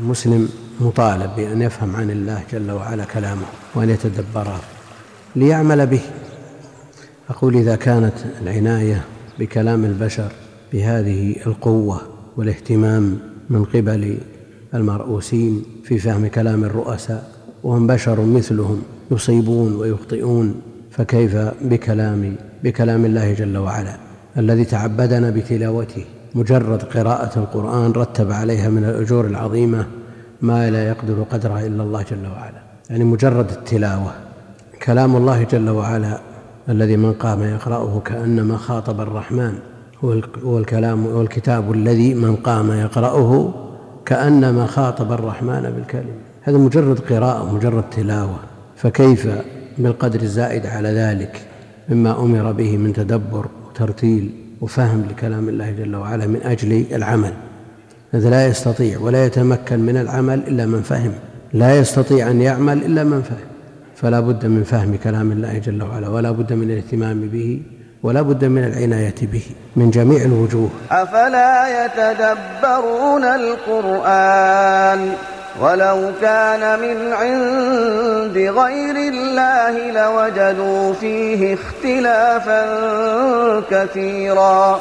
المسلم مطالب بأن يفهم عن الله جل وعلا كلامه وأن يتدبره ليعمل به. أقول إذا كانت العناية بكلام البشر بهذه القوة والاهتمام من قبل المرؤوسين في فهم كلام الرؤساء وهم بشر مثلهم يصيبون ويخطئون فكيف بكلام بكلام الله جل وعلا الذي تعبدنا بتلاوته؟ مجرد قراءة القرآن رتب عليها من الأجور العظيمة ما لا يقدر قدرها إلا الله جل وعلا. يعني مجرد التلاوة. كلام الله جل وعلا الذي من قام يقرأه كأنما خاطب الرحمن. هو الكلام هو الكتاب الذي من قام يقرأه كأنما خاطب الرحمن بالكلمة. هذا مجرد قراءة مجرد تلاوة. فكيف بالقدر الزائد على ذلك مما أمر به من تدبر وترتيل؟ وفهم لكلام الله جل وعلا من أجل العمل. هذا لا يستطيع ولا يتمكن من العمل إلا من فهم. لا يستطيع أن يعمل إلا من فهم. فلا بد من فهم كلام الله جل وعلا ولا بد من الاهتمام به ولا بد من العناية به من جميع الوجوه. أفلا يتدبرون القرآن؟ ولو كان من عند غير الله لوجدوا فيه اختلافا كثيرا.